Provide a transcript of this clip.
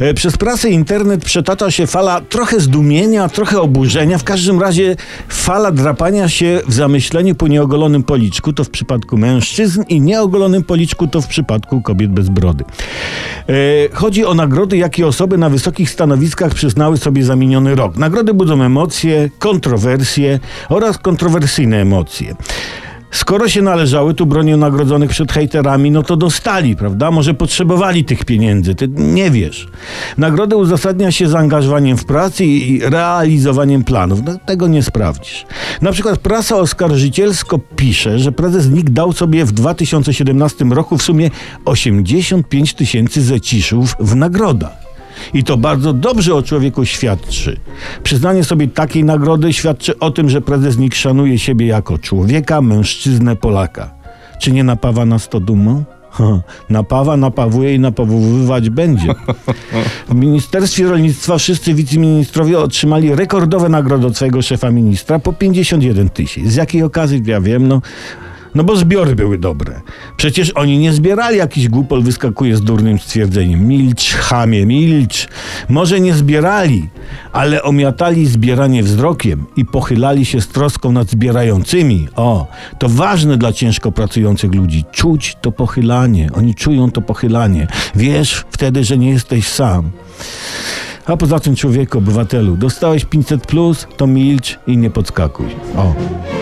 E, Przez prasę internet przetacza się fala trochę zdumienia, trochę oburzenia, w każdym razie fala drapania się w zamyśleniu po nieogolonym policzku, to w przypadku mężczyzn i nieogolonym policzku to w przypadku kobiet bez brody. E, Chodzi o nagrody, jakie osoby na wysokich stanowiskach przyznały sobie za miniony rok. Nagrody budzą emocje, kontrowersje oraz kontrowersyjne emocje. Skoro się należały, tu bronią nagrodzonych przed hejterami, no to dostali, prawda? Może potrzebowali tych pieniędzy, ty nie wiesz. Nagrody uzasadnia się zaangażowaniem w pracę i realizowaniem planów. No, tego nie sprawdzisz. Na przykład prasa oskarżycielsko pisze, że prezes NIK dał sobie w 2017 roku w sumie 85 tysięcy zeciszów w nagrodach. I to bardzo dobrze o człowieku świadczy. Przyznanie sobie takiej nagrody świadczy o tym, że prezes NIK szanuje siebie jako człowieka, mężczyznę, Polaka. Czy nie napawa nas to dumą? Napawa, napawuje i napawowywać będzie. W Ministerstwie Rolnictwa wszyscy wiceministrowie otrzymali rekordowe nagrody od swojego szefa ministra po 51 tysięcy. Z jakiej okazji? Ja wiem, no... No bo zbiory były dobre. Przecież oni nie zbierali, jakiś głupol wyskakuje z durnym stwierdzeniem. Milcz, chamie, milcz. Może nie zbierali, ale omiatali zbieranie wzrokiem i pochylali się z troską nad zbierającymi. O, to ważne dla ciężko pracujących ludzi. Czuć to pochylanie. Oni czują to pochylanie. Wiesz wtedy, że nie jesteś sam. A poza tym człowieku, obywatelu, dostałeś 500 plus, to milcz i nie podskakuj. O.